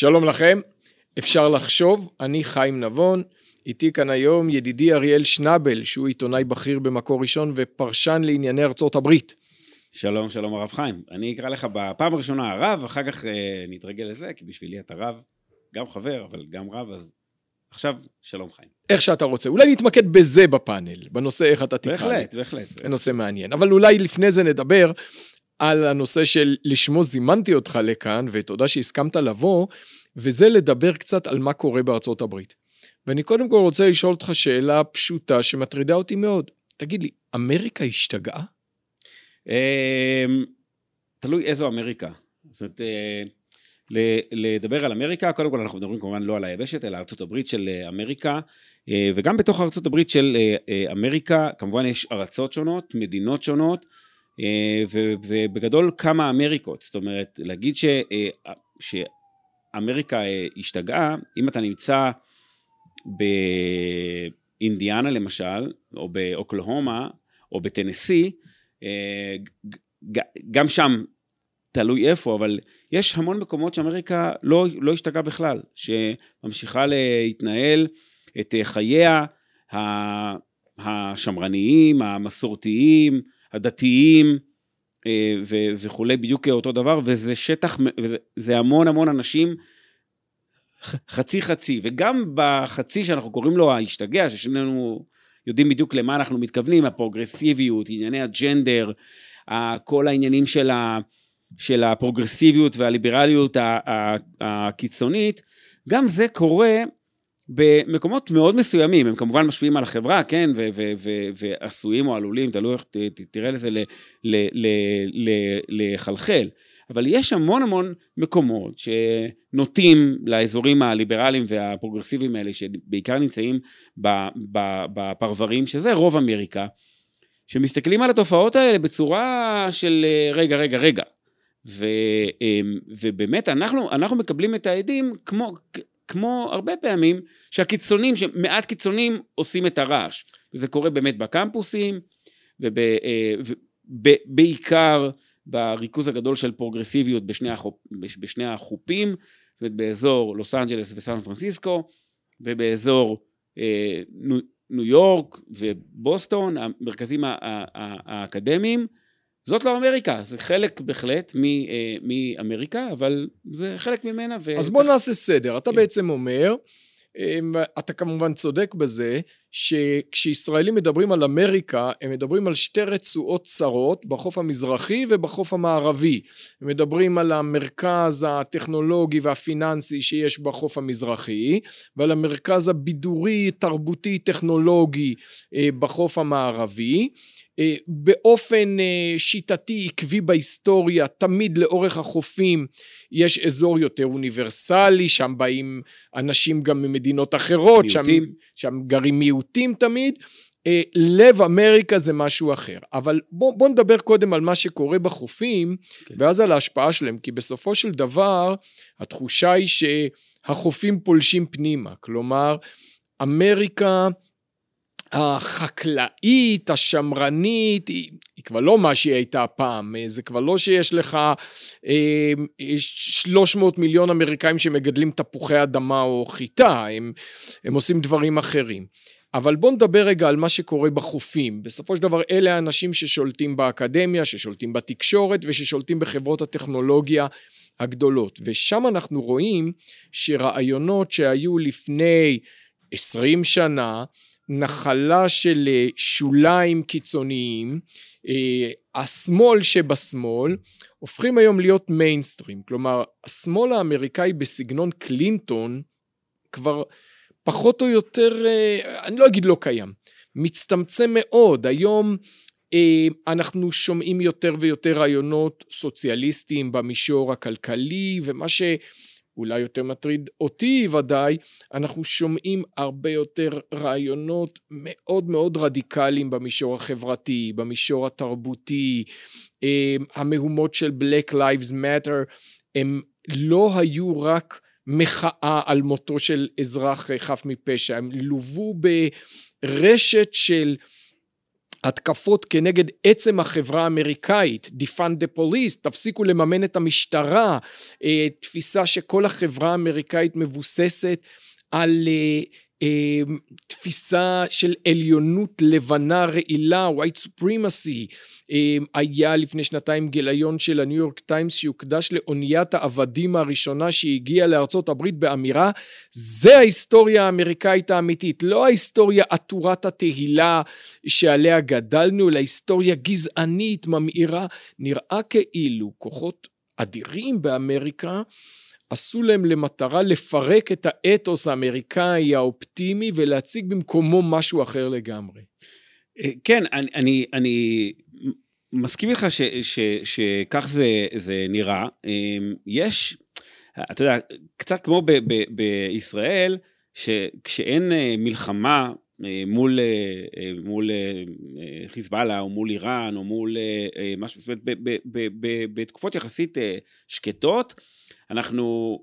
שלום לכם, אפשר לחשוב, אני חיים נבון, איתי כאן היום ידידי אריאל שנבל, שהוא עיתונאי בכיר במקור ראשון ופרשן לענייני ארצות הברית. שלום, שלום הרב חיים. אני אקרא לך בפעם הראשונה הרב, אחר כך אה, נתרגל לזה, כי בשבילי אתה רב, גם חבר, אבל גם רב, אז עכשיו, שלום חיים. איך שאתה רוצה. אולי נתמקד בזה בפאנל, בנושא איך אתה תקרא בהחלט, בהחלט. זה נושא מעניין. אבל אולי לפני זה נדבר על הנושא של לשמו זימנתי אותך לכאן, ותודה שהסכמת לבוא, וזה לדבר קצת על מה קורה בארצות הברית. ואני קודם כל רוצה לשאול אותך שאלה פשוטה שמטרידה אותי מאוד. תגיד לי, אמריקה השתגעה? אמ, תלוי איזו אמריקה. זאת אומרת, אה, לדבר על אמריקה, קודם כל אנחנו מדברים כמובן לא על היבשת, אלא ארצות הברית של אה, אמריקה, אה, וגם בתוך ארצות הברית של אמריקה, כמובן יש ארצות שונות, מדינות שונות, ובגדול כמה אמריקות, זאת אומרת, להגיד ש, שאמריקה השתגעה, אם אתה נמצא באינדיאנה למשל, או באוקלהומה, או בטנסי, אה, גם שם תלוי איפה, אבל יש המון מקומות שאמריקה לא, לא השתגעה בכלל, שממשיכה להתנהל את חייה השמרניים, המסורתיים, הדתיים אה, וכולי, בדיוק אותו דבר, וזה שטח, זה המון המון אנשים חצי חצי, וגם בחצי שאנחנו קוראים לו ההשתגע, ששנינו יודעים בדיוק למה אנחנו מתכוונים, הפרוגרסיביות, ענייני הג'נדר, כל העניינים של, ה, של הפרוגרסיביות והליברליות הקיצונית, גם זה קורה במקומות מאוד מסוימים, הם כמובן משפיעים על החברה, כן, ועשויים או עלולים, תלוי איך תראה לזה לחלחל. אבל יש המון המון מקומות שנוטים לאזורים הליברליים והפרוגרסיביים האלה, שבעיקר נמצאים בפרברים, שזה רוב אמריקה, שמסתכלים על התופעות האלה בצורה של רגע, רגע, רגע. ו, אמ, ובאמת אנחנו, אנחנו מקבלים את העדים כמו, כמו הרבה פעמים שהקיצונים, שמעט קיצונים עושים את הרעש. וזה קורה באמת בקמפוסים, ובעיקר אה, בריכוז הגדול של פרוגרסיביות בשני, החופ, בשני החופים, זאת אומרת באזור לוס אנג'לס וסן פרנסיסקו, ובאזור אה, ניו יורק ובוסטון, המרכזים האקדמיים. זאת לא אמריקה, זה חלק בהחלט אה, מאמריקה, אבל זה חלק ממנה. אז בוא נעשה סדר. אתה כן. בעצם אומר, אמ, אתה כמובן צודק בזה, שכשישראלים מדברים על אמריקה, הם מדברים על שתי רצועות צרות בחוף המזרחי ובחוף המערבי. הם מדברים על המרכז הטכנולוגי והפיננסי שיש בחוף המזרחי, ועל המרכז הבידורי, תרבותי, טכנולוגי אה, בחוף המערבי. אה, באופן אה, שיטתי עקבי בהיסטוריה תמיד לאורך החופים יש אזור יותר אוניברסלי שם באים אנשים גם ממדינות אחרות מיעוטים. שם, שם גרים מיעוטים תמיד אה, לב אמריקה זה משהו אחר אבל בוא, בוא נדבר קודם על מה שקורה בחופים כן. ואז על ההשפעה שלהם כי בסופו של דבר התחושה היא שהחופים פולשים פנימה כלומר אמריקה החקלאית, השמרנית, היא, היא כבר לא מה שהיא הייתה פעם, זה כבר לא שיש לך אה, 300 מיליון אמריקאים שמגדלים תפוחי אדמה או חיטה, הם, הם עושים דברים אחרים. אבל בואו נדבר רגע על מה שקורה בחופים. בסופו של דבר אלה האנשים ששולטים באקדמיה, ששולטים בתקשורת וששולטים בחברות הטכנולוגיה הגדולות. ושם אנחנו רואים שרעיונות שהיו לפני 20 שנה, נחלה של אה, שוליים קיצוניים, אה, השמאל שבשמאל, הופכים היום להיות מיינסטרים. כלומר, השמאל האמריקאי בסגנון קלינטון כבר פחות או יותר, אה, אני לא אגיד לא קיים, מצטמצם מאוד. היום אנחנו שומעים יותר ויותר רעיונות סוציאליסטיים במישור הכלכלי, ומה ש... אולי יותר מטריד אותי ודאי, אנחנו שומעים הרבה יותר רעיונות מאוד מאוד רדיקליים במישור החברתי, במישור התרבותי, אמ, המהומות של Black Lives Matter הם לא היו רק מחאה על מותו של אזרח חף מפשע, הם לוו ברשת של התקפות כנגד עצם החברה האמריקאית, Defund the Police, תפסיקו לממן את המשטרה, אה, תפיסה שכל החברה האמריקאית מבוססת על אה, אה, תפיסה של עליונות לבנה רעילה, white supremacy, היה לפני שנתיים גיליון של הניו יורק טיימס שהוקדש לאוניית העבדים הראשונה שהגיעה לארצות הברית באמירה זה ההיסטוריה האמריקאית האמיתית לא ההיסטוריה עטורת התהילה שעליה גדלנו אלא היסטוריה גזענית ממאירה נראה כאילו כוחות אדירים באמריקה עשו להם למטרה לפרק את האתוס האמריקאי האופטימי ולהציג במקומו משהו אחר לגמרי. אה, כן, אני, אני, אני מסכים איתך שכך זה, זה נראה. אמ, יש, אתה יודע, קצת כמו ב, ב, בישראל, שכשאין אה, מלחמה אה, מול, מול חיזבאללה או מול איראן או מול משהו, זאת אומרת, בתקופות יחסית שקטות, אנחנו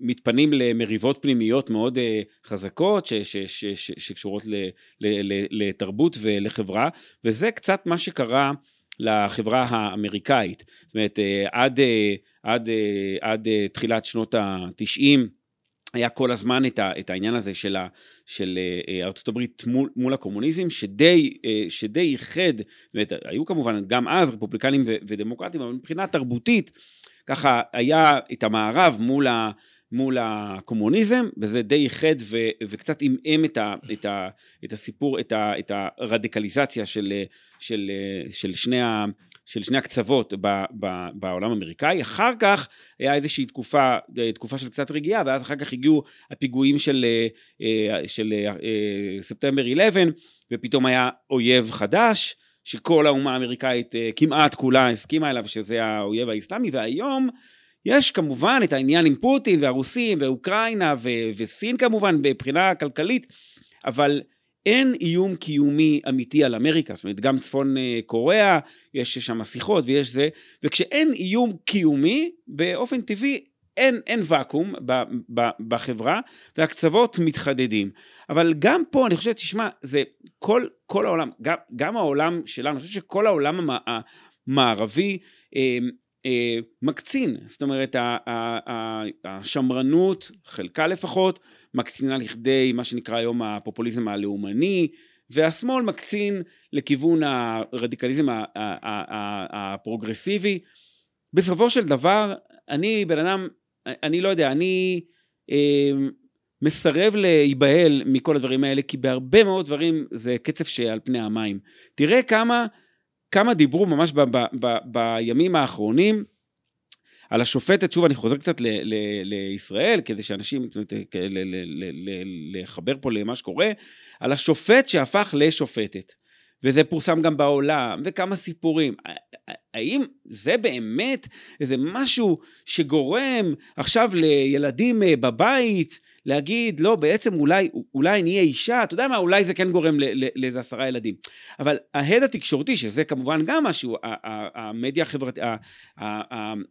מתפנים למריבות פנימיות מאוד uh, חזקות ש, ש, ש, ש, שקשורות ל, ל, ל, לתרבות ולחברה, וזה קצת מה שקרה לחברה האמריקאית. זאת אומרת, uh, עד, uh, עד, עד תחילת שנות ה-90, היה כל הזמן את, ה, את העניין הזה של, ה, של ארצות הברית מול, מול הקומוניזם, שדי, שדי איחד, זאת אומרת, היו כמובן גם אז רפובליקנים ודמוקרטים, אבל מבחינה תרבותית, ככה היה את המערב מול, ה, מול הקומוניזם, וזה די איחד ו, וקצת עמעם את, את, את הסיפור, את, ה, את הרדיקליזציה של, של, של, שני, ה, של שני הקצוות ב, ב, בעולם האמריקאי. אחר כך היה איזושהי תקופה, תקופה של קצת רגיעה, ואז אחר כך הגיעו הפיגועים של, של ספטמבר 11, ופתאום היה אויב חדש. שכל האומה האמריקאית אה, כמעט כולה הסכימה אליו שזה האויב האסלאמי והיום יש כמובן את העניין עם פוטין והרוסים ואוקראינה ו- וסין כמובן מבחינה כלכלית אבל אין איום קיומי אמיתי על אמריקה, זאת אומרת גם צפון אה, קוריאה, יש שם שיחות ויש זה, וכשאין איום קיומי, באופן טבעי אין, אין ואקום ב, ב, בחברה, והקצוות מתחדדים. אבל גם פה, אני חושב, תשמע, זה כל, כל העולם, גם, גם העולם שלנו, אני חושב שכל העולם המערבי אה, אה, מקצין. זאת אומרת, השמרנות, חלקה לפחות, מקצינה לכדי מה שנקרא היום הפופוליזם הלאומני, והשמאל מקצין לכיוון הרדיקליזם הפרוגרסיבי. בסופו של דבר, אני בן אדם אני לא יודע, אני אה, מסרב להיבהל מכל הדברים האלה, כי בהרבה מאוד דברים זה קצף שעל פני המים. תראה כמה, כמה דיברו ממש ב, ב, ב, בימים האחרונים על השופטת, שוב אני חוזר קצת ל, ל, לישראל, כדי שאנשים, ל, ל, ל, ל, לחבר פה למה שקורה, על השופט שהפך לשופטת. וזה פורסם גם בעולם, וכמה סיפורים. האם זה באמת איזה משהו שגורם עכשיו לילדים אה, בבית להגיד, לא, בעצם אולי, אולי נהיה אישה, אתה יודע מה, אולי זה כן גורם לאיזה עשרה ילדים. אבל ההד התקשורתי, שזה כמובן גם משהו, המדיה החברתית,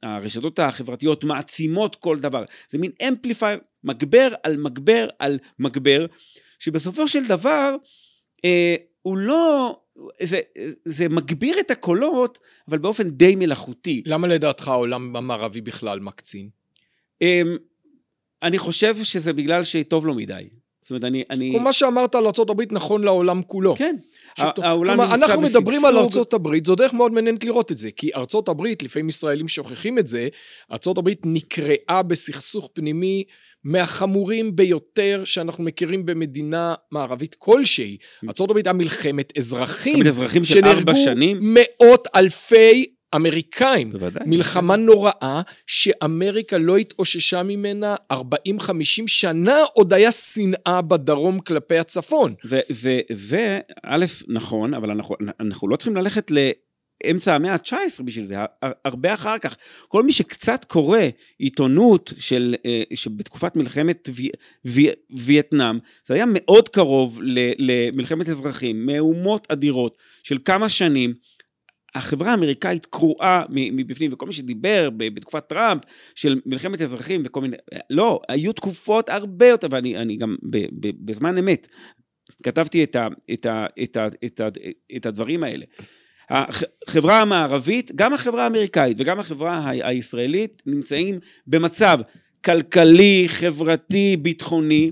הרשתות החברתיות מעצימות כל דבר. זה מין אמפליפייר, מגבר על מגבר על מגבר, שבסופו של דבר, אה, הוא לא... זה, זה מגביר את הקולות, אבל באופן די מלאכותי. למה לדעתך העולם המערבי בכלל מקצין? אמ, אני חושב שזה בגלל שטוב לו מדי. זאת אומרת, אני... אני... כמו מה שאמרת על ארה"ב נכון לעולם כולו. כן. שטוב... העולם נמצא בסגסוג. אנחנו מדברים על ארה"ב, זו דרך מאוד מעניינת לראות את זה, כי ארה"ב, לפעמים ישראלים שוכחים את זה, ארה"ב נקרעה בסכסוך פנימי מהחמורים ביותר שאנחנו מכירים במדינה מערבית כלשהי. ארה"ב הייתה מלחמת אזרחים. אזרחים של ארבע שנים. מאות אלפי אמריקאים. בוודאי. מלחמה נוראה שאמריקה לא התאוששה ממנה 40-50 שנה, עוד היה שנאה בדרום כלפי הצפון. וא', נכון, אבל אנחנו, אנחנו לא צריכים ללכת ל... אמצע המאה ה-19 בשביל זה, הרבה אחר כך. כל מי שקצת קורא עיתונות של, אה, שבתקופת מלחמת וי, וי, וייטנאם, זה היה מאוד קרוב למלחמת אזרחים, מהומות אדירות של כמה שנים. החברה האמריקאית קרועה מבפנים, וכל מי שדיבר בתקופת טראמפ של מלחמת אזרחים וכל מיני, לא, היו תקופות הרבה יותר, ואני גם בזמן אמת, כתבתי את, ה, את, ה, את, ה, את, ה, את הדברים האלה. החברה המערבית, גם החברה האמריקאית וגם החברה הישראלית נמצאים במצב כלכלי, חברתי, ביטחוני,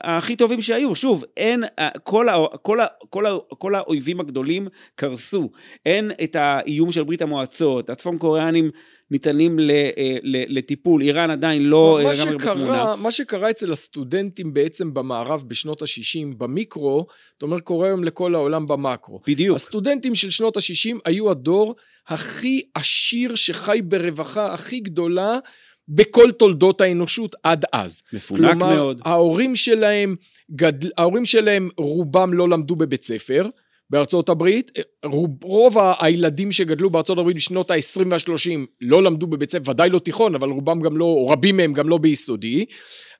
הכי טובים שהיו. שוב, אין, כל, ה, כל, ה, כל, ה, כל האויבים הגדולים קרסו. אין את האיום של ברית המועצות, הצפון קוריאנים ניתנים אה, לטיפול, איראן עדיין לא לגמרי בתמונה. מה שקרה אצל הסטודנטים בעצם במערב בשנות ה-60 במיקרו, זאת אומרת קורה היום לכל העולם במקרו. בדיוק. הסטודנטים של שנות ה-60 היו הדור הכי עשיר שחי ברווחה הכי גדולה בכל תולדות האנושות עד אז. מפונק כלומר, מאוד. כלומר, ההורים שלהם, גדל, ההורים שלהם רובם לא למדו בבית ספר. בארצות הברית, רוב, רוב הילדים שגדלו בארצות הברית בשנות ה-20 וה-30 לא למדו בבית ספר, ודאי לא תיכון, אבל רובם גם לא, או רבים מהם גם לא ביסודי.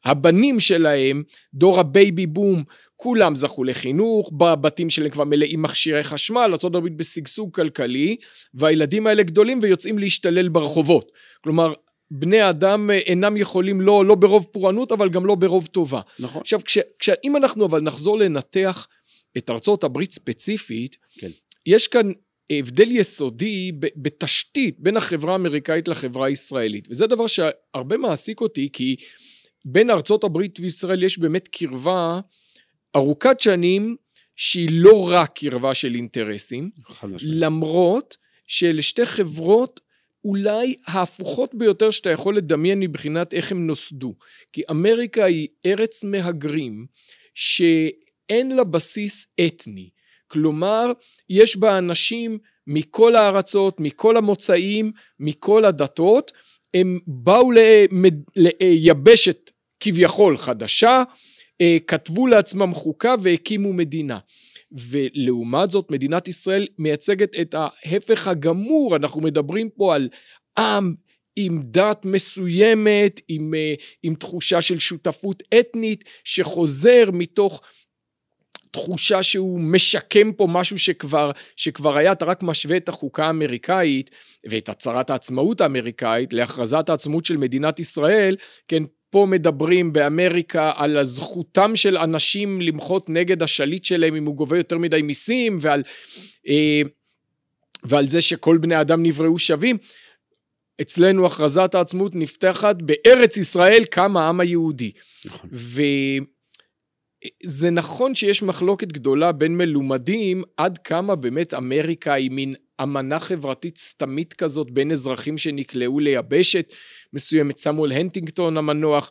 הבנים שלהם, דור הבייבי בום, כולם זכו לחינוך, בבתים שלהם כבר מלאים מכשירי חשמל, ארה"ב בשגשוג כלכלי, והילדים האלה גדולים ויוצאים להשתולל ברחובות. כלומר, בני אדם אינם יכולים לא, לא ברוב פורענות, אבל גם לא ברוב טובה. נכון. עכשיו, כש, כש, אם אנחנו אבל נחזור לנתח את ארצות הברית ספציפית, כן. יש כאן הבדל יסודי בתשתית בין החברה האמריקאית לחברה הישראלית. וזה דבר שהרבה מעסיק אותי, כי בין ארצות הברית וישראל יש באמת קרבה ארוכת שנים, שהיא לא רק קרבה של אינטרסים, למרות שלשתי חברות אולי ההפוכות ביותר שאתה יכול לדמיין מבחינת איך הם נוסדו. כי אמריקה היא ארץ מהגרים, ש... אין לה בסיס אתני. כלומר, יש בה אנשים מכל הארצות, מכל המוצאים, מכל הדתות, הם באו ליבשת כביכול חדשה, אה, כתבו לעצמם חוקה והקימו מדינה. ולעומת זאת מדינת ישראל מייצגת את ההפך הגמור, אנחנו מדברים פה על עם עם דת מסוימת, עם, אה, עם תחושה של שותפות אתנית, שחוזר מתוך תחושה שהוא משקם פה משהו שכבר, שכבר היה, אתה רק משווה את החוקה האמריקאית ואת הצהרת העצמאות האמריקאית להכרזת העצמאות של מדינת ישראל, כן, פה מדברים באמריקה על זכותם של אנשים למחות נגד השליט שלהם אם הוא גובה יותר מדי מיסים ועל, אה, ועל זה שכל בני אדם נבראו שווים. אצלנו הכרזת העצמאות נפתחת בארץ ישראל קם העם היהודי. נכון. זה נכון שיש מחלוקת גדולה בין מלומדים עד כמה באמת אמריקה היא מין אמנה חברתית סתמית כזאת בין אזרחים שנקלעו ליבשת מסוימת. סמואל הנטינגטון המנוח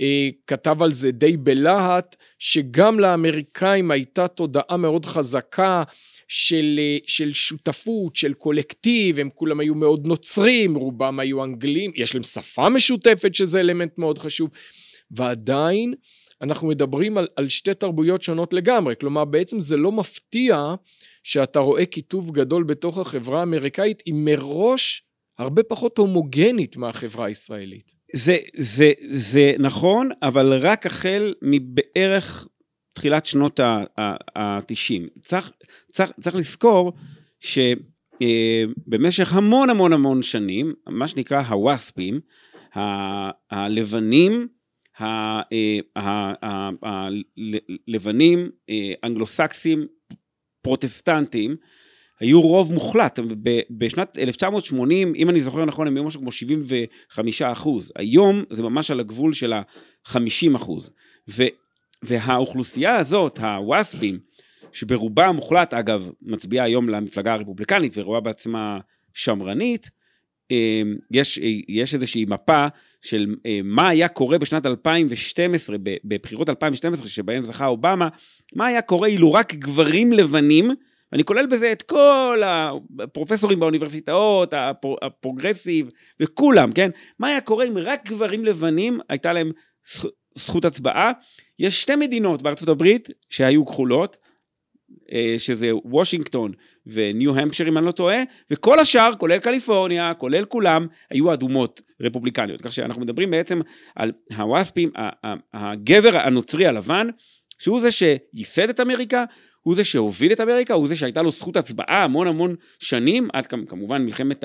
אה, כתב על זה די בלהט, שגם לאמריקאים הייתה תודעה מאוד חזקה של, אה, של שותפות, של קולקטיב, הם כולם היו מאוד נוצרים, רובם היו אנגלים, יש להם שפה משותפת שזה אלמנט מאוד חשוב, ועדיין אנחנו מדברים על, על שתי תרבויות שונות לגמרי, כלומר בעצם זה לא מפתיע שאתה רואה כיתוב גדול בתוך החברה האמריקאית היא מראש הרבה פחות הומוגנית מהחברה הישראלית. זה, זה, זה נכון, אבל רק החל מבערך תחילת שנות ה-90. צריך, צריך, צריך לזכור שבמשך המון המון המון שנים, מה שנקרא הוואספים, הלבנים הלבנים, אה, אנגלוסקסים, פרוטסטנטים, היו רוב מוחלט. בשנת 1980, אם אני זוכר נכון, הם היו משהו כמו 75 אחוז. היום זה ממש על הגבול של ה-50 אחוז. והאוכלוסייה הזאת, הוואספים, שברובה המוחלט, אגב, מצביעה היום למפלגה הרפובליקנית ורואה בעצמה שמרנית, יש, יש איזושהי מפה של אה, מה היה קורה בשנת 2012, בבחירות 2012 שבהן זכה אובמה, מה היה קורה אילו רק גברים לבנים, ואני כולל בזה את כל הפרופסורים באוניברסיטאות, הפרוגרסיב וכולם, כן? מה היה קורה אם רק גברים לבנים הייתה להם זכות הצבעה? יש שתי מדינות בארצות הברית שהיו כחולות, אה, שזה וושינגטון וניו המפשר אם אני לא טועה, וכל השאר, כולל קליפורניה, כולל כולם, היו אדומות רפובליקניות. כך שאנחנו מדברים בעצם על הוואספים, הגבר הנוצרי הלבן, שהוא זה שייסד את אמריקה, הוא זה שהוביל את אמריקה, הוא זה שהייתה לו זכות הצבעה המון המון שנים, עד כמובן מלחמת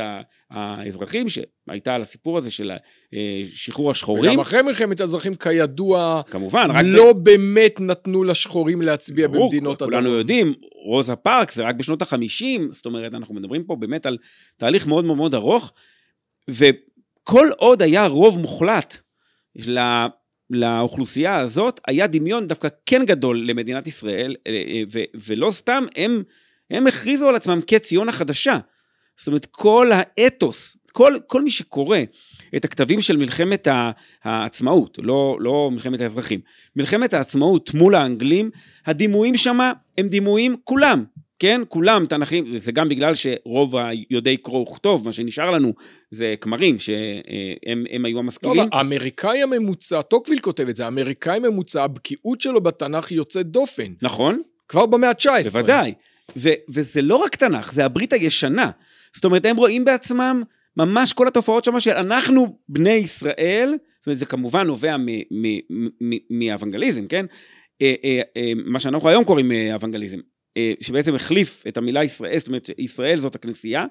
האזרחים, שהייתה על הסיפור הזה של אה, שחרור השחורים. וגם אחרי מלחמת האזרחים, כידוע, כמובן, רק לא ב... באמת נתנו לשחורים להצביע ברור, במדינות הדרום. כולנו יודעים, רוזה פארק זה רק בשנות החמישים, זאת אומרת, אנחנו מדברים פה באמת על תהליך מאוד מאוד מאוד ארוך, וכל עוד היה רוב מוחלט לאוכלוסייה הזאת, היה דמיון דווקא כן גדול למדינת ישראל, אה, אה, ולא סתם, הם, הם הכריזו על עצמם כציון החדשה. זאת אומרת, כל האתוס, כל, כל מי שקורא את הכתבים של מלחמת העצמאות, לא, לא מלחמת האזרחים, מלחמת העצמאות מול האנגלים, הדימויים שמה הם דימויים כולם, כן? כולם תנ"כים, וזה גם בגלל שרוב היודעי קרוא וכתוב, מה שנשאר לנו זה כמרים, שהם היו המשכילים. לא, האמריקאי הממוצע, טוקוויל כותב את זה, האמריקאי הממוצע, הבקיאות שלו בתנ"ך יוצאת דופן. נכון. כבר במאה ה-19. בוודאי. ו- וזה לא רק תנ"ך, זה הברית הישנה. זאת אומרת, הם רואים בעצמם ממש כל התופעות שם של אנחנו בני ישראל, זאת אומרת, זה כמובן נובע מאוונגליזם, כן? אה, אה, אה, מה שאנחנו היום קוראים אוונגליזם. אה, שבעצם החליף את המילה ישראל, זאת אומרת, ישראל זאת הכנסייה,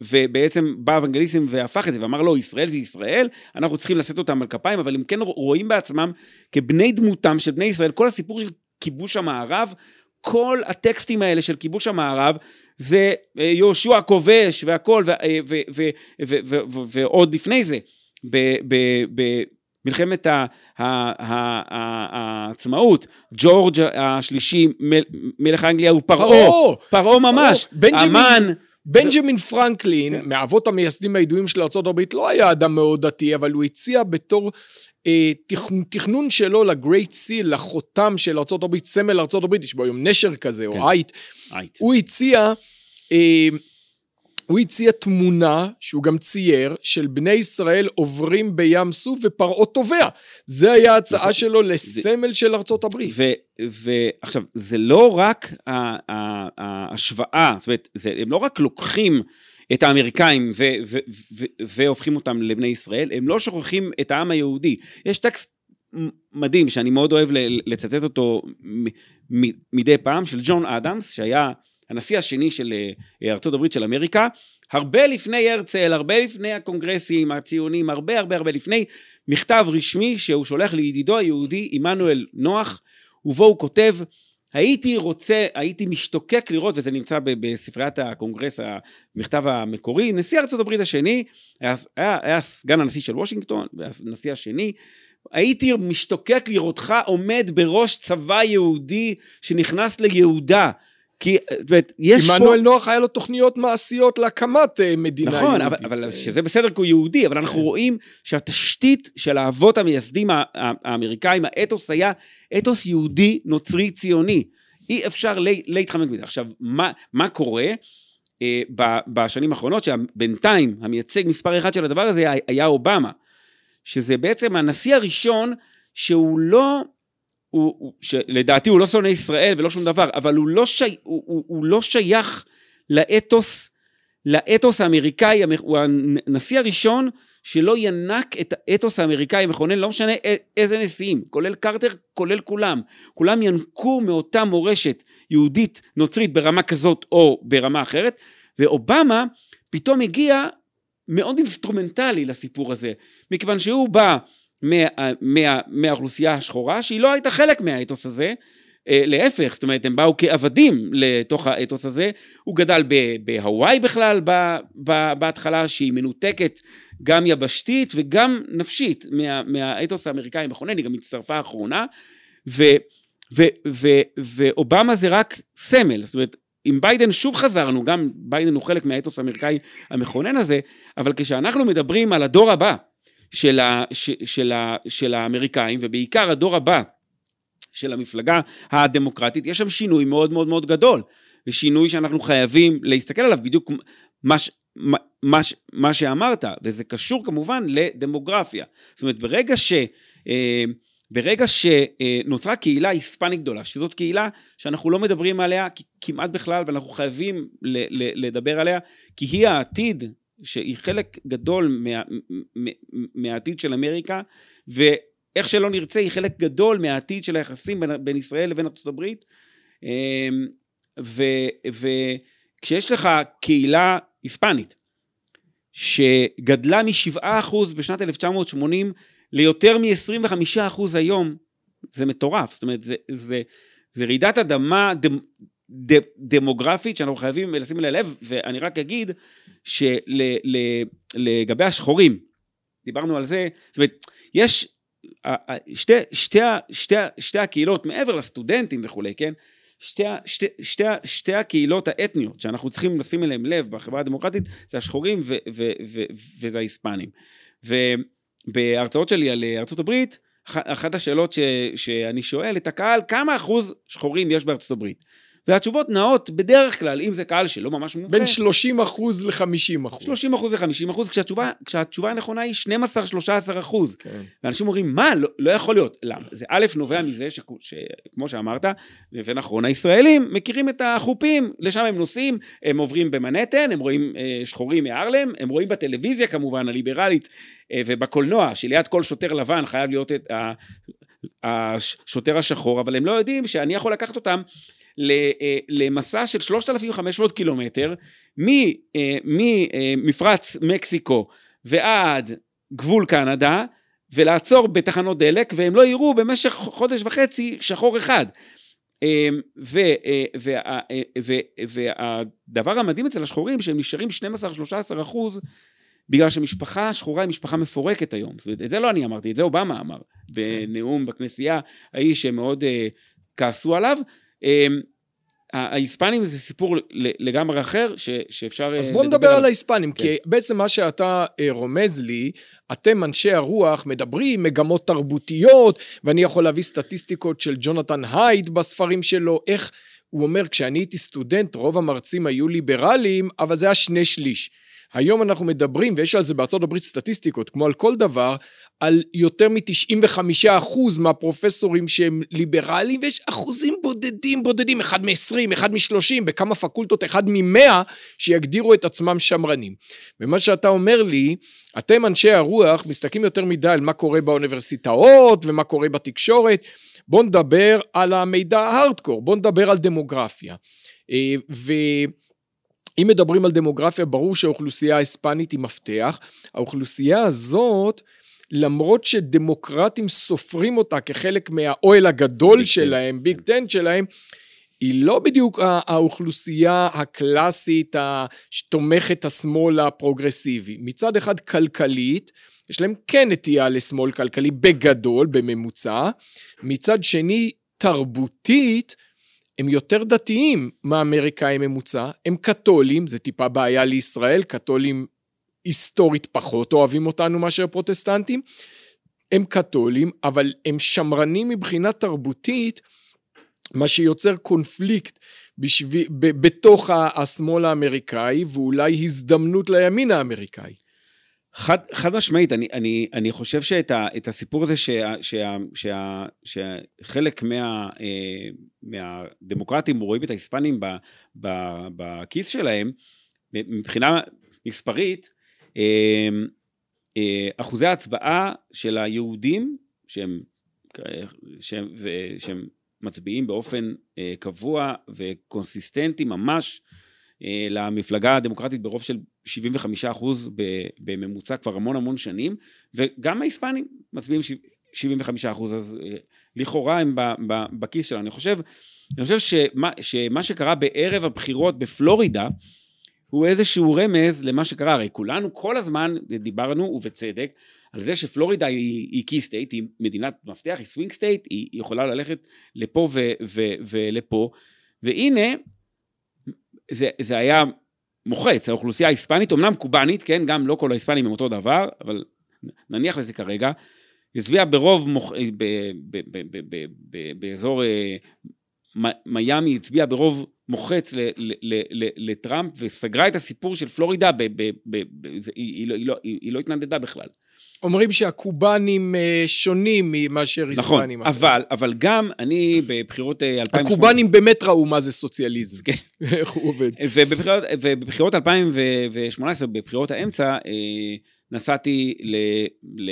ובעצם בא אוונגליסם והפך את זה, ואמר לו, ישראל זה ישראל, אנחנו צריכים לשאת אותם על כפיים, אבל הם כן רואים בעצמם כבני דמותם של בני ישראל, כל הסיפור של כיבוש המערב, כל הטקסטים האלה של כיבוש המערב, זה אה, יהושע הכובש והכל, אה, ועוד לפני זה, מלחמת העצמאות, ג'ורג' השלישי, מלך אנגליה הוא פרעה, פרעה ממש, אמן. בנג'מין פרנקלין, כן. מאבות המייסדים הידועים של ארה"ב, לא היה אדם מאוד דתי, אבל הוא הציע בתור אה, תכנון שלו לגרייט סיל, לחותם של ארה"ב, סמל ארה"ב, יש בו היום נשר כזה, כן. או אייט, הוא הציע אה, הוא הציע תמונה, שהוא גם צייר, של בני ישראל עוברים בים סוף ופרעה טובע. זה היה ההצעה נכון. שלו לסמל זה... של ארצות הברית. ועכשיו, זה לא רק ההשוואה, זאת אומרת, זה, הם לא רק לוקחים את האמריקאים ו, ו, ו, והופכים אותם לבני ישראל, הם לא שוכחים את העם היהודי. יש טקסט מדהים שאני מאוד אוהב לצטט אותו מדי פעם, של ג'ון אדמס, שהיה הנשיא השני של אה, ארצות הברית של אמריקה, הרבה לפני הרצל, הרבה לפני הקונגרסים הציונים, הרבה הרבה הרבה לפני, מכתב רשמי שהוא שולח לידידו היהודי עמנואל נוח, ובו הוא כותב, הייתי רוצה, הייתי משתוקק לראות, וזה נמצא בספריית הקונגרס, המכתב המקורי, נשיא ארצות הברית השני, היה, היה סגן הנשיא של וושינגטון, והנשיא השני, הייתי משתוקק לראותך עומד בראש צבא יהודי שנכנס ליהודה, כי, זאת אומרת, יש פה... עמנואל נוח היה לו תוכניות מעשיות להקמת אה, מדינה נכון, יהודית. נכון, אבל, אבל שזה בסדר כי הוא יהודי, אבל אנחנו כן. רואים שהתשתית של האבות המייסדים האמריקאים, האתוס היה אתוס יהודי נוצרי ציוני. אי אפשר להתחמק מזה. עכשיו, מה, מה קורה? אה, בשנים האחרונות, שבינתיים המייצג מספר אחד של הדבר הזה היה אובמה, שזה בעצם הנשיא הראשון שהוא לא הוא, הוא, שלדעתי הוא לא שונא ישראל ולא שום דבר, אבל הוא לא, שי, הוא, הוא, הוא לא שייך לאתוס, לאתוס האמריקאי, הוא הנשיא הראשון שלא ינק את האתוס האמריקאי המכונן, לא משנה איזה נשיאים, כולל קרטר, כולל כולם. כולם ינקו מאותה מורשת יהודית נוצרית ברמה כזאת או ברמה אחרת, ואובמה פתאום הגיע מאוד אינסטרומנטלי לסיפור הזה, מכיוון שהוא בא מה, מה, מהאוכלוסייה השחורה, שהיא לא הייתה חלק מהאתוס הזה, אה, להפך, זאת אומרת, הם באו כעבדים לתוך האתוס הזה. הוא גדל בהוואי בכלל בהתחלה, שהיא מנותקת גם יבשתית וגם נפשית מה, מהאתוס האמריקאי המכונן, היא גם הצטרפה האחרונה, ו, ו, ו, ואובמה זה רק סמל, זאת אומרת, עם ביידן שוב חזרנו, גם ביידן הוא חלק מהאתוס האמריקאי המכונן הזה, אבל כשאנחנו מדברים על הדור הבא, של, ה, ש, של, ה, של האמריקאים, ובעיקר הדור הבא של המפלגה הדמוקרטית, יש שם שינוי מאוד מאוד מאוד גדול. ושינוי שאנחנו חייבים להסתכל עליו, בדיוק מה, מה, מה, מה שאמרת, וזה קשור כמובן לדמוגרפיה. זאת אומרת, ברגע ש... אה, ברגע שנוצרה קהילה היספנית גדולה, שזאת קהילה שאנחנו לא מדברים עליה כמעט בכלל, ואנחנו חייבים לדבר עליה, כי היא העתיד שהיא חלק גדול מה, מה, מהעתיד של אמריקה, ואיך שלא נרצה, היא חלק גדול מהעתיד של היחסים בין, בין ישראל לבין הברית. אמ, וכשיש לך קהילה היספנית, שגדלה מ-7% בשנת 1980 ליותר מ-25% היום, זה מטורף. זאת אומרת, זה, זה, זה רעידת אדמה דמוגרפית שאנחנו חייבים לשים אליה לב, ואני רק אגיד שלגבי השחורים, דיברנו על זה, זאת אומרת, יש שתי, שתי, שתי, שתי הקהילות, מעבר לסטודנטים וכולי, כן? שתי, שתי, שתי, שתי הקהילות האתניות שאנחנו צריכים לשים אליהם לב בחברה הדמוקרטית זה השחורים ו, ו, ו, וזה ההיספנים. ובהרצאות שלי על ארצות הברית, אחת השאלות ש, שאני שואל את הקהל, כמה אחוז שחורים יש בארצות הברית? והתשובות נעות בדרך כלל, אם זה קהל שלא ממש מומחה. בין 30 אחוז ל-50 אחוז. 30 אחוז ל-50 אחוז, כשהתשובה, כשהתשובה הנכונה היא 12-13 אחוז. כן. ואנשים אומרים, מה, לא, לא יכול להיות. למה? זה א', נובע מזה, שכמו שאמרת, ונכון, הישראלים מכירים את החופים, לשם הם נוסעים, הם עוברים במנהטן, הם רואים אה, שחורים מהרלם, הם רואים בטלוויזיה כמובן, הליברלית, אה, ובקולנוע, שליד כל שוטר לבן חייב להיות את השוטר השחור, אבל הם לא יודעים שאני יכול לקחת אותם למסע של 3,500 קילומטר ממפרץ אה, מקסיקו ועד גבול קנדה ולעצור בתחנות דלק והם לא יראו במשך חודש וחצי שחור אחד. אה, והדבר המדהים אצל השחורים שהם נשארים 12-13 אחוז בגלל שמשפחה שחורה היא משפחה מפורקת היום. את זה לא אני אמרתי, את זה אובמה אמר בנאום בכנסייה, האיש שמאוד כעסו עליו. אמ, ההיספנים זה סיפור לגמרי אחר ש, שאפשר לדבר אז בוא נדבר על ההיספנים, כן. כי בעצם מה שאתה אה, רומז לי, אתם אנשי הרוח מדברים מגמות תרבותיות, ואני יכול להביא סטטיסטיקות של ג'ונתן הייד בספרים שלו, איך הוא אומר, כשאני הייתי סטודנט, רוב המרצים היו ליברליים, אבל זה היה שני שליש. היום אנחנו מדברים, ויש על זה בארצות הברית סטטיסטיקות, כמו על כל דבר, על יותר מ-95% מהפרופסורים שהם ליברליים, ויש אחוזים בודדים בודדים, אחד מ-20, אחד מ-30, בכמה פקולטות, אחד מ-100, שיגדירו את עצמם שמרנים. ומה שאתה אומר לי, אתם אנשי הרוח מסתכלים יותר מדי על מה קורה באוניברסיטאות ומה קורה בתקשורת. בואו נדבר על המידע ההארדקור, בואו נדבר על דמוגרפיה. אה, ו... אם מדברים על דמוגרפיה, ברור שהאוכלוסייה ההיספנית היא מפתח. האוכלוסייה הזאת, למרות שדמוקרטים סופרים אותה כחלק מהאוהל הגדול big שלהם, big tent שלהם, היא לא בדיוק האוכלוסייה הקלאסית שתומכת השמאל הפרוגרסיבי. מצד אחד כלכלית, יש להם כן נטייה לשמאל כלכלי בגדול, בממוצע. מצד שני, תרבותית, הם יותר דתיים מהאמריקאי ממוצע, הם קתולים, זה טיפה בעיה לישראל, קתולים היסטורית פחות אוהבים אותנו מאשר פרוטסטנטים, הם קתולים, אבל הם שמרנים מבחינה תרבותית, מה שיוצר קונפליקט בשביל, ב, בתוך השמאל האמריקאי, ואולי הזדמנות לימין האמריקאי. חד, חד משמעית, אני, אני, אני חושב שאת ה, הסיפור הזה שה, שה, שה, שחלק מה, אה, מהדמוקרטים רואים את ההיספנים ב, בכיס שלהם, מבחינה מספרית, אה, אה, אחוזי ההצבעה של היהודים, שהם, שהם, שהם מצביעים באופן קבוע וקונסיסטנטי ממש, למפלגה הדמוקרטית ברוב של 75 אחוז בממוצע כבר המון המון שנים, וגם ההיספנים מצביעים 75 אחוז, אז אה, לכאורה הם בכיס שלנו. אני חושב, אני חושב שמה, שמה שקרה בערב הבחירות בפלורידה, הוא איזשהו רמז למה שקרה, הרי כולנו כל הזמן דיברנו, ובצדק, על זה שפלורידה היא, key state, היא מדינת מפתח, היא swing state, היא, יכולה ללכת לפה ולפה, והנה זה, זה היה מוחץ, האוכלוסייה ההיספנית, אמנם קובאנית, כן, גם לא כל ההיספנים הם אותו דבר, אבל נניח לזה כרגע, הצביעה ברוב, מוח... ב, ב, ב, ב, ב, ב, באזור אה, מיאמי, הצביעה ברוב מוחץ ל, ל, ל, ל, לטראמפ וסגרה את הסיפור של פלורידה, ב, ב, ב, ב, זה, היא, היא, לא, היא, היא לא התנדדה בכלל. אומרים שהקובנים אה, שונים מאשר נכון, היספנים. נכון, אבל, אבל גם אני בבחירות 2008... אה, הקובנים באמת ראו מה זה סוציאליזם, כן. איך הוא עובד. ובבחירות, ובבחירות 2018, בבחירות האמצע, אה, נסעתי ל, ל,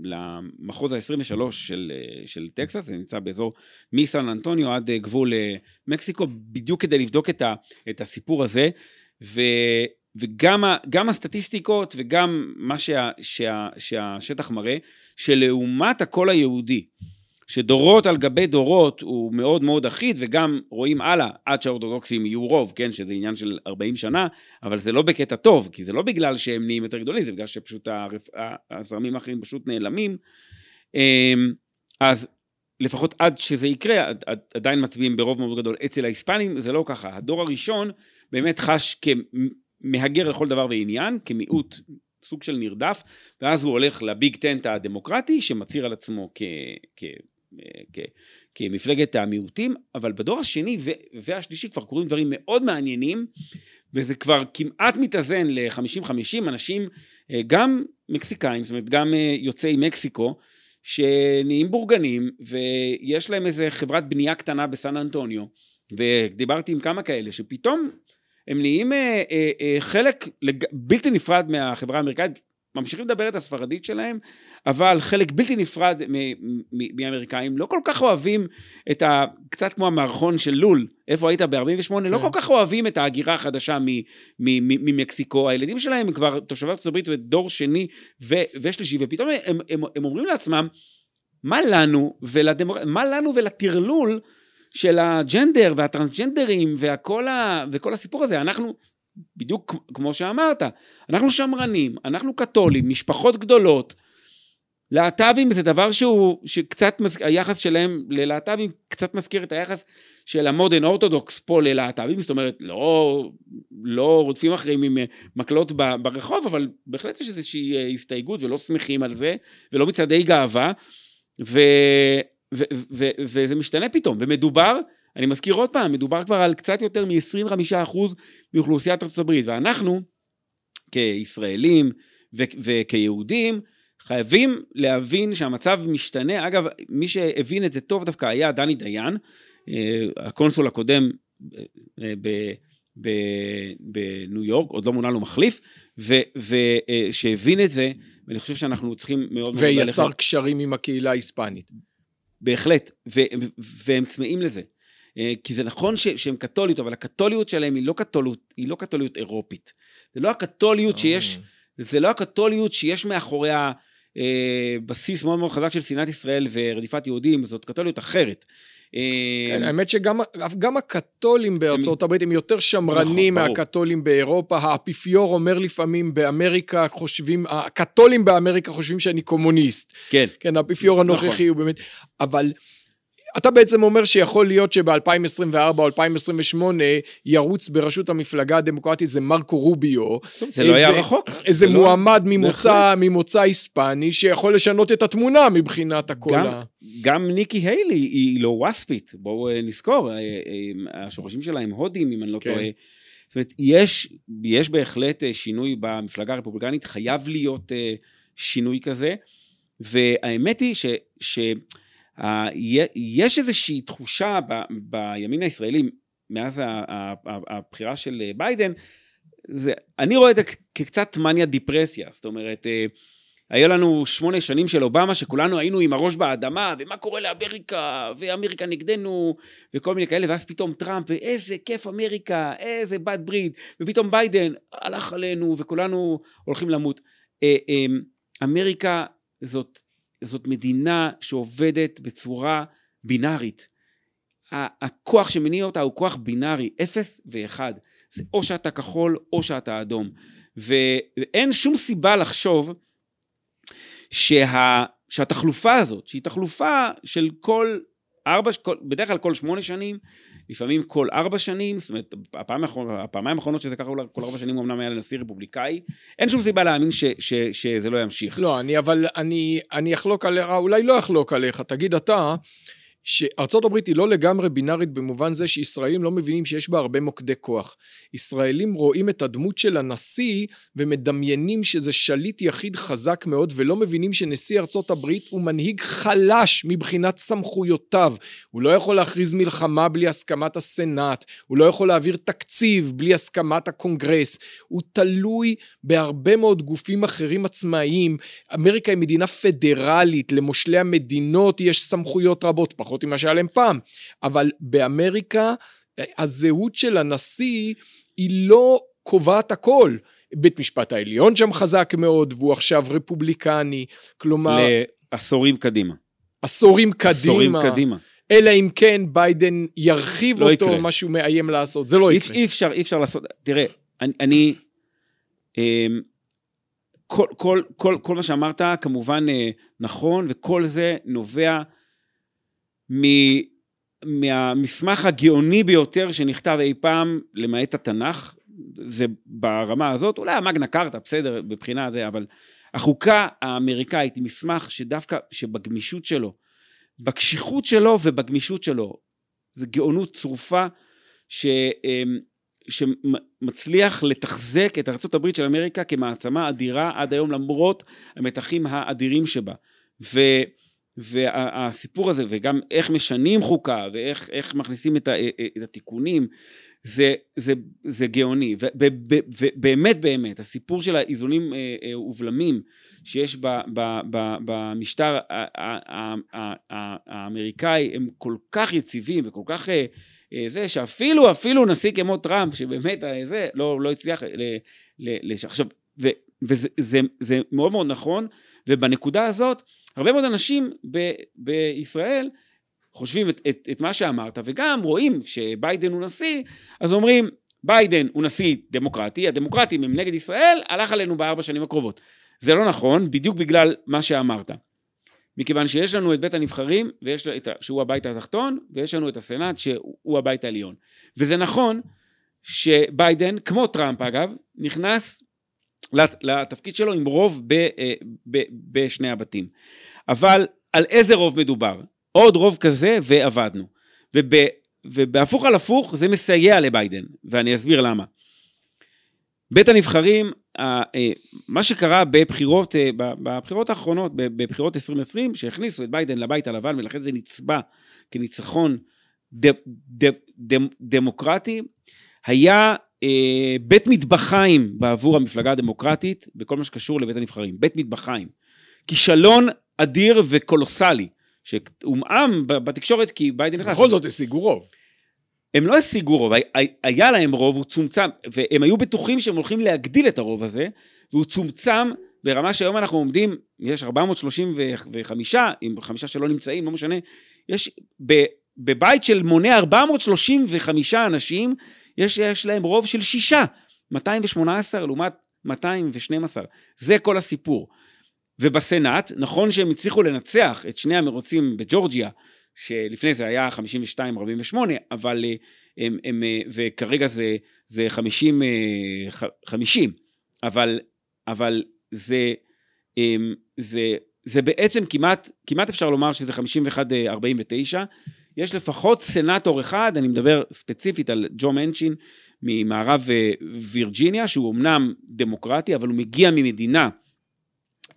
למחוז ה-23 של, של טקסס, זה נמצא באזור מסן אנטוניו עד גבול מקסיקו, בדיוק כדי לבדוק את, ה, את הסיפור הזה, ו, וגם ה, הסטטיסטיקות וגם מה שה, שה, שהשטח מראה, שלעומת הקול היהודי, שדורות על גבי דורות הוא מאוד מאוד אחיד, וגם רואים הלאה, עד שהאורתודוקסים יהיו רוב, כן, שזה עניין של 40 שנה, אבל זה לא בקטע טוב, כי זה לא בגלל שהם נהיים יותר גדולים, זה בגלל שפשוט הזרמים האחרים פשוט נעלמים. אמ, אז לפחות עד שזה יקרה, עדיין מצביעים ברוב מאוד גדול. אצל ההיספנים זה לא ככה. הדור הראשון באמת חש כמהגר לכל דבר ועניין, כמיעוט סוג של נרדף, ואז הוא הולך לביג טנט הדמוקרטי, שמצהיר על עצמו. כמפלגת המיעוטים, אבל בדור השני והשלישי כבר קורים דברים מאוד מעניינים, וזה כבר כמעט מתאזן ל-50-50, אנשים אה, גם מקסיקאים, זאת אומרת גם אה, יוצאי מקסיקו, שנהיים בורגנים, ויש להם איזה חברת בנייה קטנה בסן אנטוניו, ודיברתי עם כמה כאלה, שפתאום הם נהיים אה, אה, אה, חלק לג... בלתי נפרד מהחברה האמריקאית, ממשיכים לדבר את הספרדית שלהם, אבל חלק בלתי נפרד מאמריקאים, לא כל כך אוהבים את ה... קצת כמו המערכון של לול, איפה היית ב-48, לא כן. לא כל כך אוהבים את ההגירה החדשה ממקסיקו, הילדים שלהם הם כבר תושבי ארצות הברית ודור שני ו- ושלישי, ופתאום הם, הם, הם אומרים לעצמם, מה לנו, ולדמוק... מה לנו ולטרלול של הג'נדר והטרנסג'נדרים והכל ה... וכל הסיפור הזה, אנחנו בדיוק כמו שאמרת, אנחנו שמרנים, אנחנו קתולים, משפחות גדולות. להט"בים זה דבר שהוא, שקצת, היחס שלהם ללהט"בים קצת מזכיר את היחס של המודרן אורתודוקס פה ללהט"בים, זאת אומרת, לא, לא רודפים אחרים עם מקלות ברחוב, אבל בהחלט יש איזושהי הסתייגות ולא שמחים על זה, ולא מצעדי גאווה, ו, וזה משתנה פתאום, ומדובר אני מזכיר עוד פעם, מדובר כבר על קצת יותר מ-25% מאוכלוסיית הברית, ואנחנו, כישראלים וכיהודים, חייבים להבין שהמצב משתנה. אגב, מי שהבין את זה טוב דווקא היה דני דיין, אה, הקונסול הקודם אה, בניו יורק, עוד לא מונה לו מחליף, ושהבין את זה, ואני חושב שאנחנו צריכים מאוד מאוד... ויצר קשרים עם הקהילה ההיספנית. בהחלט, והם צמאים לזה. אה, כי זה נכון ש, שהם קתוליות, אבל הקתוליות שלהם היא לא קתוליות, היא לא קתוליות אירופית. זה לא הקתוליות אה. שיש, זה לא הקתוליות שיש מאחוריה אה, בסיס מאוד מאוד חזק של שנאת ישראל ורדיפת יהודים, זאת קתוליות אחרת. כן, האמת שגם הקתולים בארצות הברית הם יותר שמרנים נכון, מהקתולים באירופה. האפיפיור אומר לפעמים באמריקה חושבים, הקתולים באמריקה חושבים שאני קומוניסט. כן. כן, האפיפיור הנוכחי נכון. הוא באמת, אבל... אתה בעצם אומר שיכול להיות שב-2024 או 2028 ירוץ בראשות המפלגה הדמוקרטית זה מרקו רוביו. זה לא היה רחוק. איזה לא- מועמד לא... ממוצא, ממוצא היספני שיכול לשנות את התמונה מבחינת הכל גם, ה... גם ניקי היילי היא לא ווספית, בואו אה, נזכור, אה, אה, השורשים שלה הם הודים אם אני לא כן. טועה. זאת אומרת, יש, יש בהחלט שינוי במפלגה הרפובליקנית, חייב להיות שינוי כזה, והאמת היא ש... ש יש איזושהי תחושה ב, בימין הישראלי, מאז הבחירה של ביידן, זה, אני רואה את זה כקצת מניה דיפרסיה, זאת אומרת, אה, היה לנו שמונה שנים של אובמה שכולנו היינו עם הראש באדמה, ומה קורה לאמריקה, ואמריקה נגדנו, וכל מיני כאלה, ואז פתאום טראמפ, ואיזה כיף אמריקה, איזה בת ברית, ופתאום ביידן הלך עלינו, וכולנו הולכים למות. אה, אה, אמריקה זאת זאת מדינה שעובדת בצורה בינארית. הכוח שמניע אותה הוא כוח בינארי, אפס ואחד. זה או שאתה כחול או שאתה אדום. ואין שום סיבה לחשוב שה, שהתחלופה הזאת, שהיא תחלופה של כל ארבע, בדרך כלל כל שמונה שנים, לפעמים כל ארבע שנים, זאת אומרת, הפעם, הפעמיים האחרונות שזה ככה כל ארבע שנים אמנם היה לנשיא רפובליקאי, אין שום סיבה להאמין ש, ש, שזה לא ימשיך. לא, אני אבל, אני, אני אחלוק עליך, אולי לא אחלוק עליך, תגיד אתה, שארצות הברית היא לא לגמרי בינארית במובן זה שישראלים לא מבינים שיש בה הרבה מוקדי כוח. ישראלים רואים את הדמות של הנשיא ומדמיינים שזה שליט יחיד חזק מאוד ולא מבינים שנשיא ארצות הברית הוא מנהיג חלש מבחינת סמכויותיו. הוא לא יכול להכריז מלחמה בלי הסכמת הסנאט, הוא לא יכול להעביר תקציב בלי הסכמת הקונגרס, הוא תלוי בהרבה מאוד גופים אחרים עצמאיים. אמריקה היא מדינה פדרלית, למושלי המדינות יש סמכויות רבות, פחות ממה שהיה להם פעם, אבל באמריקה הזהות של הנשיא היא לא קובעת הכל. בית משפט העליון שם חזק מאוד, והוא עכשיו רפובליקני, כלומר... לעשורים קדימה. עשורים קדימה. עשורים קדימה. אלא אם כן ביידן ירחיב לא אותו, יקרה. מה שהוא מאיים לעשות, זה לא יקרה. אי אפשר, אי אפשר לעשות, תראה, אני, אני אמ, כל, כל, כל, כל מה שאמרת כמובן אה, נכון, וכל זה נובע מהמסמך הגאוני ביותר שנכתב אי פעם, למעט התנ"ך, זה ברמה הזאת, אולי המגנה קארטה, בסדר, מבחינה זה, אבל החוקה האמריקאית היא מסמך שדווקא, שבגמישות שלו, בקשיחות שלו ובגמישות שלו, זה גאונות צרופה, ש, אמ, שמצליח לתחזק את ארה"ב של אמריקה כמעצמה אדירה עד היום למרות המתחים האדירים שבה. ו... והסיפור הזה, וגם איך משנים חוקה, ואיך מכניסים את, ה, את התיקונים, זה, זה, זה גאוני. ובאמת באמת, הסיפור של האיזונים אה, אה, ובלמים שיש ב, ב, ב, במשטר האמריקאי, הם כל כך יציבים וכל כך... אה, זה שאפילו אפילו נשיא כמו טראמפ שבאמת זה לא, לא הצליח ל, ל, ל, עכשיו וזה זה, זה מאוד מאוד נכון ובנקודה הזאת הרבה מאוד אנשים ב, בישראל חושבים את, את, את מה שאמרת וגם רואים שביידן הוא נשיא אז אומרים ביידן הוא נשיא דמוקרטי הדמוקרטים הם נגד ישראל הלך עלינו בארבע שנים הקרובות. זה לא נכון בדיוק בגלל מה שאמרת. מכיוון שיש לנו את בית הנבחרים ויש את, שהוא הבית התחתון ויש לנו את הסנאט שהוא הבית העליון. וזה נכון שביידן כמו טראמפ אגב נכנס לתפקיד שלו עם רוב ב, אה, ב, בשני הבתים. אבל על איזה רוב מדובר? עוד רוב כזה ועבדנו. וב, ובהפוך על הפוך זה מסייע לביידן, ואני אסביר למה. בית הנבחרים, אה, מה שקרה בבחירות, אה, בבחירות האחרונות, בבחירות 2020, שהכניסו את ביידן לבית הלבן ולכן זה נצבע כניצחון ד, ד, ד, דמוקרטי, היה בית מטבחיים בעבור המפלגה הדמוקרטית בכל מה שקשור לבית הנבחרים. בית מטבחיים. כישלון אדיר וקולוסלי, שהומעם בתקשורת כי ביידן נכנס. בכל זאת השיגו רוב. הם לא השיגו רוב, היה להם רוב, הוא צומצם, והם היו בטוחים שהם הולכים להגדיל את הרוב הזה, והוא צומצם ברמה שהיום אנחנו עומדים, יש 435, עם חמישה שלא נמצאים, לא משנה, יש בבית של מונה 435 אנשים, יש, יש להם רוב של שישה, 218 לעומת 212. זה כל הסיפור. ובסנאט, נכון שהם הצליחו לנצח את שני המרוצים בג'ורג'יה, שלפני זה היה 52-48, אבל אה, הם, הם, אה, וכרגע זה, זה 50, 50, אה, אבל, אבל זה, זה, זה בעצם כמעט, כמעט אפשר לומר שזה 51-49, יש לפחות סנאטור אחד, אני מדבר ספציפית על ג'ו מנצ'ין ממערב אה, וירג'יניה, שהוא אמנם דמוקרטי, אבל הוא מגיע ממדינה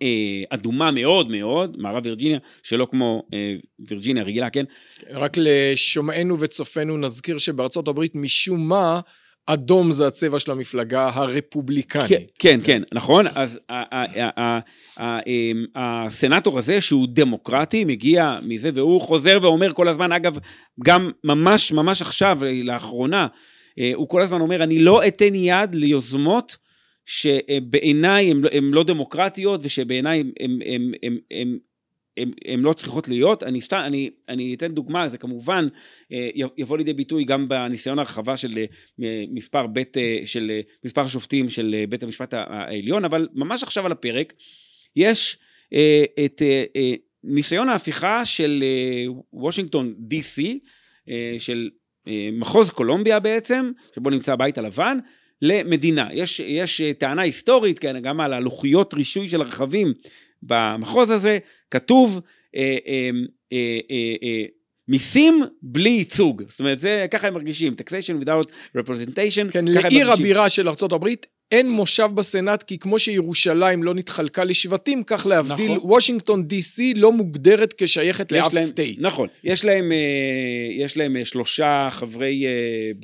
אה, אדומה מאוד מאוד, מערב וירג'יניה, שלא כמו אה, וירג'יניה רגילה, כן? רק לשומענו וצופינו נזכיר שבארצות הברית משום מה אדום זה הצבע של המפלגה הרפובליקנית. כן, כן, כן, נכון. אז אמ, הסנטור הזה, שהוא דמוקרטי, מגיע מזה, והוא חוזר ואומר כל הזמן, אגב, גם ממש ממש עכשיו, לאחרונה, אה, הוא כל הזמן אומר, אני לא אתן יד ליוזמות שבעיניי הן לא דמוקרטיות, ושבעיניי הן הן לא צריכות להיות. אני סתם, אני, אני אתן דוגמה, זה כמובן אה, יבוא לידי ביטוי גם בניסיון הרחבה של אה, מספר בית, אה, של מספר השופטים של בית המשפט העליון, אבל ממש עכשיו על הפרק, יש את ניסיון ההפיכה של וושינגטון DC, של מחוז קולומביה בעצם, שבו נמצא הבית הלבן, למדינה. יש, יש טענה היסטורית, כן, גם על הלוחיות רישוי של הרכבים במחוז הזה, כתוב אה, אה, אה, מיסים בלי ייצוג. זאת אומרת, זה, ככה הם מרגישים, taxation without representation, כן, לעיר. הבירה של ארה"ב אין מושב בסנאט, כי כמו שירושלים לא נתחלקה לשבטים, כך להבדיל, נכון. וושינגטון די.סי לא מוגדרת כשייכת יש לאף להם- state. נכון, יש להם, אה, יש להם אה, שלושה חברי אה,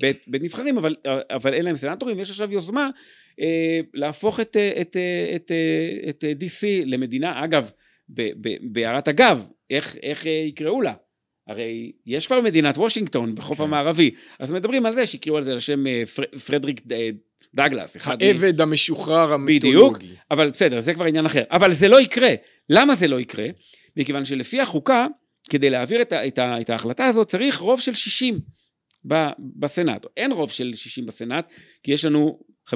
בית, בית נבחרים, אבל, אבל אין להם סנטורים, ויש עכשיו יוזמה להפוך את, את, את, את אה, DC למדינה, אגב, בהערת אגב, איך, איך יקראו לה? הרי יש כבר מדינת וושינגטון בחוף כן. המערבי, אז מדברים על זה שיקראו על זה לשם פר, פרדריק דגלס, אחד מ- העבד המשוחרר בדיוק. המיתולוגי. אבל בסדר, זה כבר עניין אחר. אבל זה לא יקרה. למה זה לא יקרה? מכיוון שלפי החוקה, כדי להעביר את, ה, את, ה, את ההחלטה הזאת, צריך רוב של 60 ב, בסנאט. אין רוב של 60 בסנאט, כי יש לנו 50-50.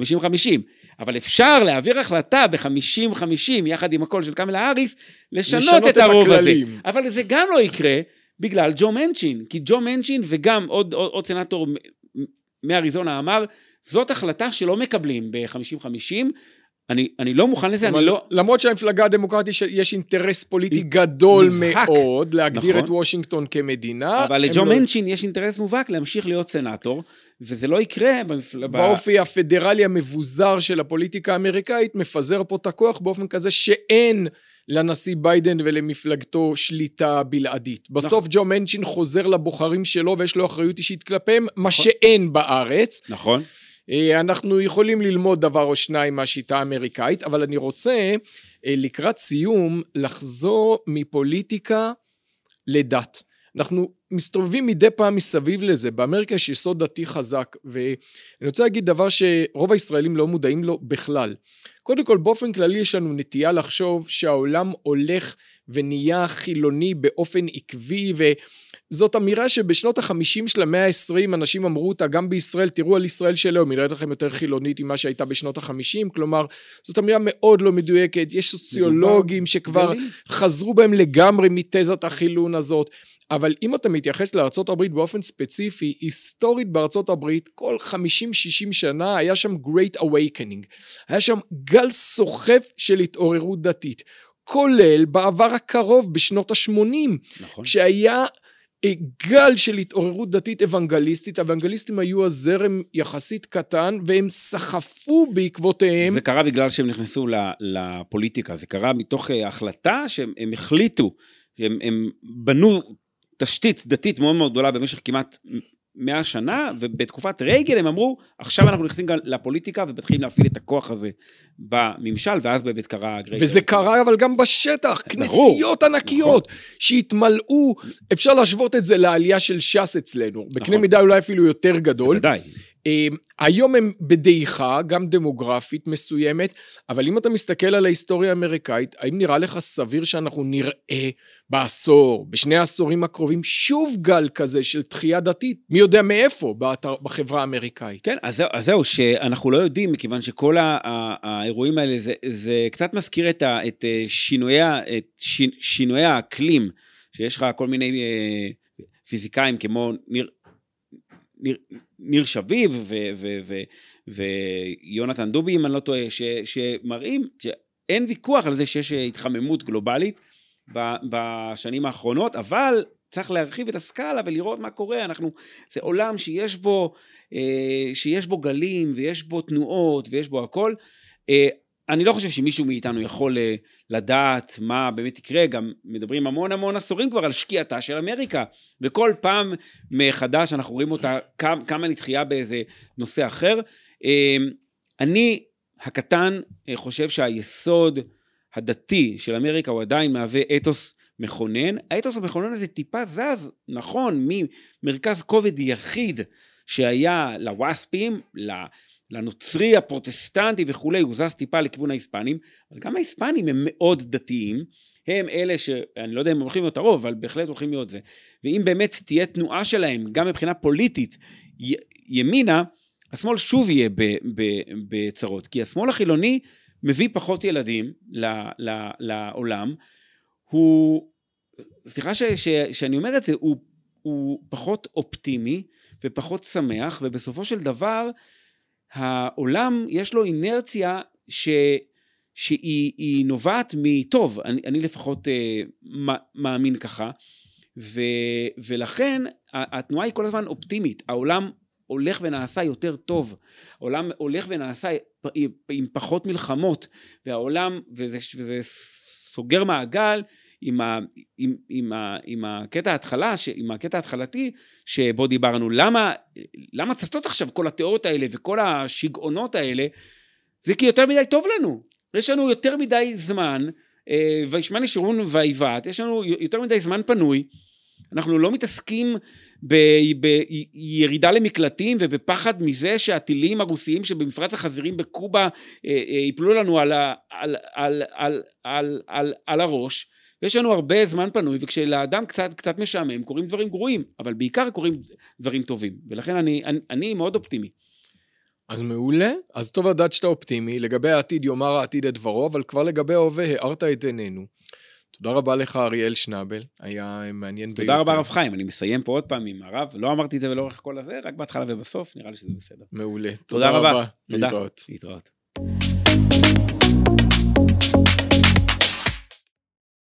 אבל אפשר להעביר החלטה ב-50-50, יחד עם הקול של קמלה האריס, לשנות, לשנות את את הרוב הזה. הכללים. אבל זה גם לא יקרה בגלל ג'ו מנצ'ין. כי ג'ו מנצ'ין וגם עוד, עוד, עוד סנאטור מ- מ- מאריזונה אמר, זאת החלטה שלא מקבלים ב-50-50, אני, אני לא מוכן לזה, אני לא... למרות שלמפלגה הדמוקרטית יש אינטרס פוליטי גדול מובהק. מאוד להגדיר נכון. את וושינגטון כמדינה. אבל לג'ו לא- מנצ'ין יש אינטרס מובהק להמשיך להיות סנאטור, וזה לא יקרה במפל... באופי הפדרלי המבוזר של הפוליטיקה האמריקאית, מפזר פה את הכוח באופן כזה שאין לנשיא ביידן ולמפלגתו שליטה בלעדית. בסוף ג'ו מנצ'ין חוזר לבוחרים שלו ויש לו אחריות אישית כלפיהם, מה שאין בארץ. נכון. אה, אנחנו יכולים ללמוד דבר או שניים מהשיטה האמריקאית, אבל אני רוצה אה, לקראת סיום לחזור מפוליטיקה לדת. אנחנו מסתובבים מדי פעם מסביב לזה, באמריקה יש יסוד דתי חזק, ואני רוצה להגיד דבר שרוב הישראלים לא מודעים לו בכלל. קודם כל, באופן כללי יש לנו נטייה לחשוב שהעולם הולך ונהיה חילוני באופן עקבי, וזאת אמירה שבשנות החמישים של המאה העשרים אנשים אמרו אותה גם בישראל, תראו על ישראל של היום, היא נראית לכם יותר חילונית ממה שהייתה בשנות החמישים, כלומר, זאת אמירה מאוד לא מדויקת, יש סוציולוגים שכבר גליל. חזרו בהם לגמרי מתזת החילון הזאת. אבל אם אתה מתייחס לארצות הברית באופן ספציפי, היסטורית הברית, כל 50-60 שנה היה שם Great Awakening. היה שם גל סוחף של התעוררות דתית. כולל בעבר הקרוב בשנות ה-80, נכון. כשהיה גל של התעוררות דתית אוונגליסטית, האוונגליסטים היו הזרם יחסית קטן, והם סחפו בעקבותיהם. זה קרה בגלל שהם נכנסו לפוליטיקה, זה קרה מתוך אה, החלטה שהם הם החליטו, הם, הם בנו תשתית דתית מאוד מאוד גדולה במשך כמעט מאה שנה, ובתקופת רייגן הם אמרו, עכשיו אנחנו נכנסים גם לפוליטיקה ומתחילים להפעיל את הכוח הזה בממשל, ואז באמת קרה הגרייגן. וזה קרה אבל גם בשטח. כנסיות ענקיות שהתמלאו, אפשר להשוות את זה לעלייה של ש"ס אצלנו, בקנה נכון. מידה אולי אפילו יותר גדול. בוודאי. אה, היום הם בדעיכה, גם דמוגרפית מסוימת, אבל אם אתה מסתכל על ההיסטוריה האמריקאית, האם נראה לך סביר שאנחנו נראה בעשור, בשני העשורים הקרובים, שוב גל כזה של תחייה דתית, מי יודע מאיפה, באתר- בחברה האמריקאית? כן, אז זהו, אז זהו, שאנחנו לא יודעים, מכיוון שכל ה- ה- האירועים האלה, זה, זה קצת מזכיר את, ה, את אה, שינויי, את שינויי האקלים, שיש לך כל מיני אה, פיזיקאים כמו ניר, ניר, ניר שביב ויונתן דובי, אם אני לא טועה, ש, שמראים שאין ויכוח על זה שיש התחממות גלובלית בשנים האחרונות, אבל צריך להרחיב את הסקאלה ולראות מה קורה. אנחנו, זה עולם שיש בו, אה, שיש בו גלים ויש בו תנועות ויש בו הכל. אני לא חושב שמישהו מאיתנו יכול אה, לדעת מה באמת יקרה, גם מדברים המון המון עשורים כבר על שקיעתה של אמריקה, וכל פעם מחדש אנחנו רואים אותה כמה, נתחייה באיזה נושא אחר. אה, אני הקטן אה, חושב שהיסוד הדתי של אמריקה הוא עדיין מהווה אתוס מכונן. האתוס המכונן הזה טיפה זז, נכון, ממרכז כובד יחיד שהיה לווספים, לנוצרי הפרוטסטנטי וכולי, הוא זז טיפה לכיוון ההיספנים, אבל גם ההיספנים הם מאוד דתיים, הם אלה שאני לא יודע אם הם הולכים להיות הרוב, אבל בהחלט הולכים להיות זה. ואם באמת תהיה תנועה שלהם, גם מבחינה פוליטית, י- ימינה, השמאל שוב יהיה בצרות, כי השמאל החילוני מביא פחות ילדים ל, ל, לעולם, הוא, סליחה ש, ש, שאני אומר את זה, הוא, הוא פחות אופטימי ופחות שמח, ובסופו של דבר העולם יש לו אינרציה ש, שהיא היא נובעת מטוב, אני, אני לפחות אה, מאמין ככה, ו, ולכן התנועה היא כל הזמן אופטימית. העולם הולך ונעשה יותר טוב. העולם הולך ונעשה עם פחות מלחמות, והעולם, וזה, וזה סוגר מעגל עם, ה, עם, עם, ה, עם הקטע ההתחלה, עם הקטע ההתחלתי שבו דיברנו. למה, למה צצות עכשיו כל התיאוריות האלה וכל השיגעונות האלה? זה כי יותר מדי טוב לנו. יש לנו יותר מדי זמן, אה, וישמן ישורון ויבעט, יש לנו יותר מדי זמן פנוי. אנחנו לא מתעסקים בירידה למקלטים ובפחד מזה שהטילים הרוסיים שבמפרץ החזירים בקובה ייפלו אה, אה, לנו על, על, על, על, על, על, על הראש. ויש לנו הרבה זמן פנוי, וכשלאדם קצת, קצת משעמם, קורים דברים גרועים, אבל בעיקר קורים דברים טובים. ולכן אני, אני, אני מאוד אופטימי. אז מעולה, אז טוב לדעת שאתה אופטימי, לגבי העתיד יאמר העתיד את דברו, אבל כבר לגבי ההווה הארת את עינינו. תודה רבה לך, אריאל שנבל, היה מעניין ביותר. תודה רבה, רב חיים, אני מסיים פה עוד פעם עם הרב, לא אמרתי את זה לאורך כל הזה, רק בהתחלה ובסוף, נראה לי שזה בסדר. מעולה. תודה, תודה רבה. תודה. להתראות. להתראות.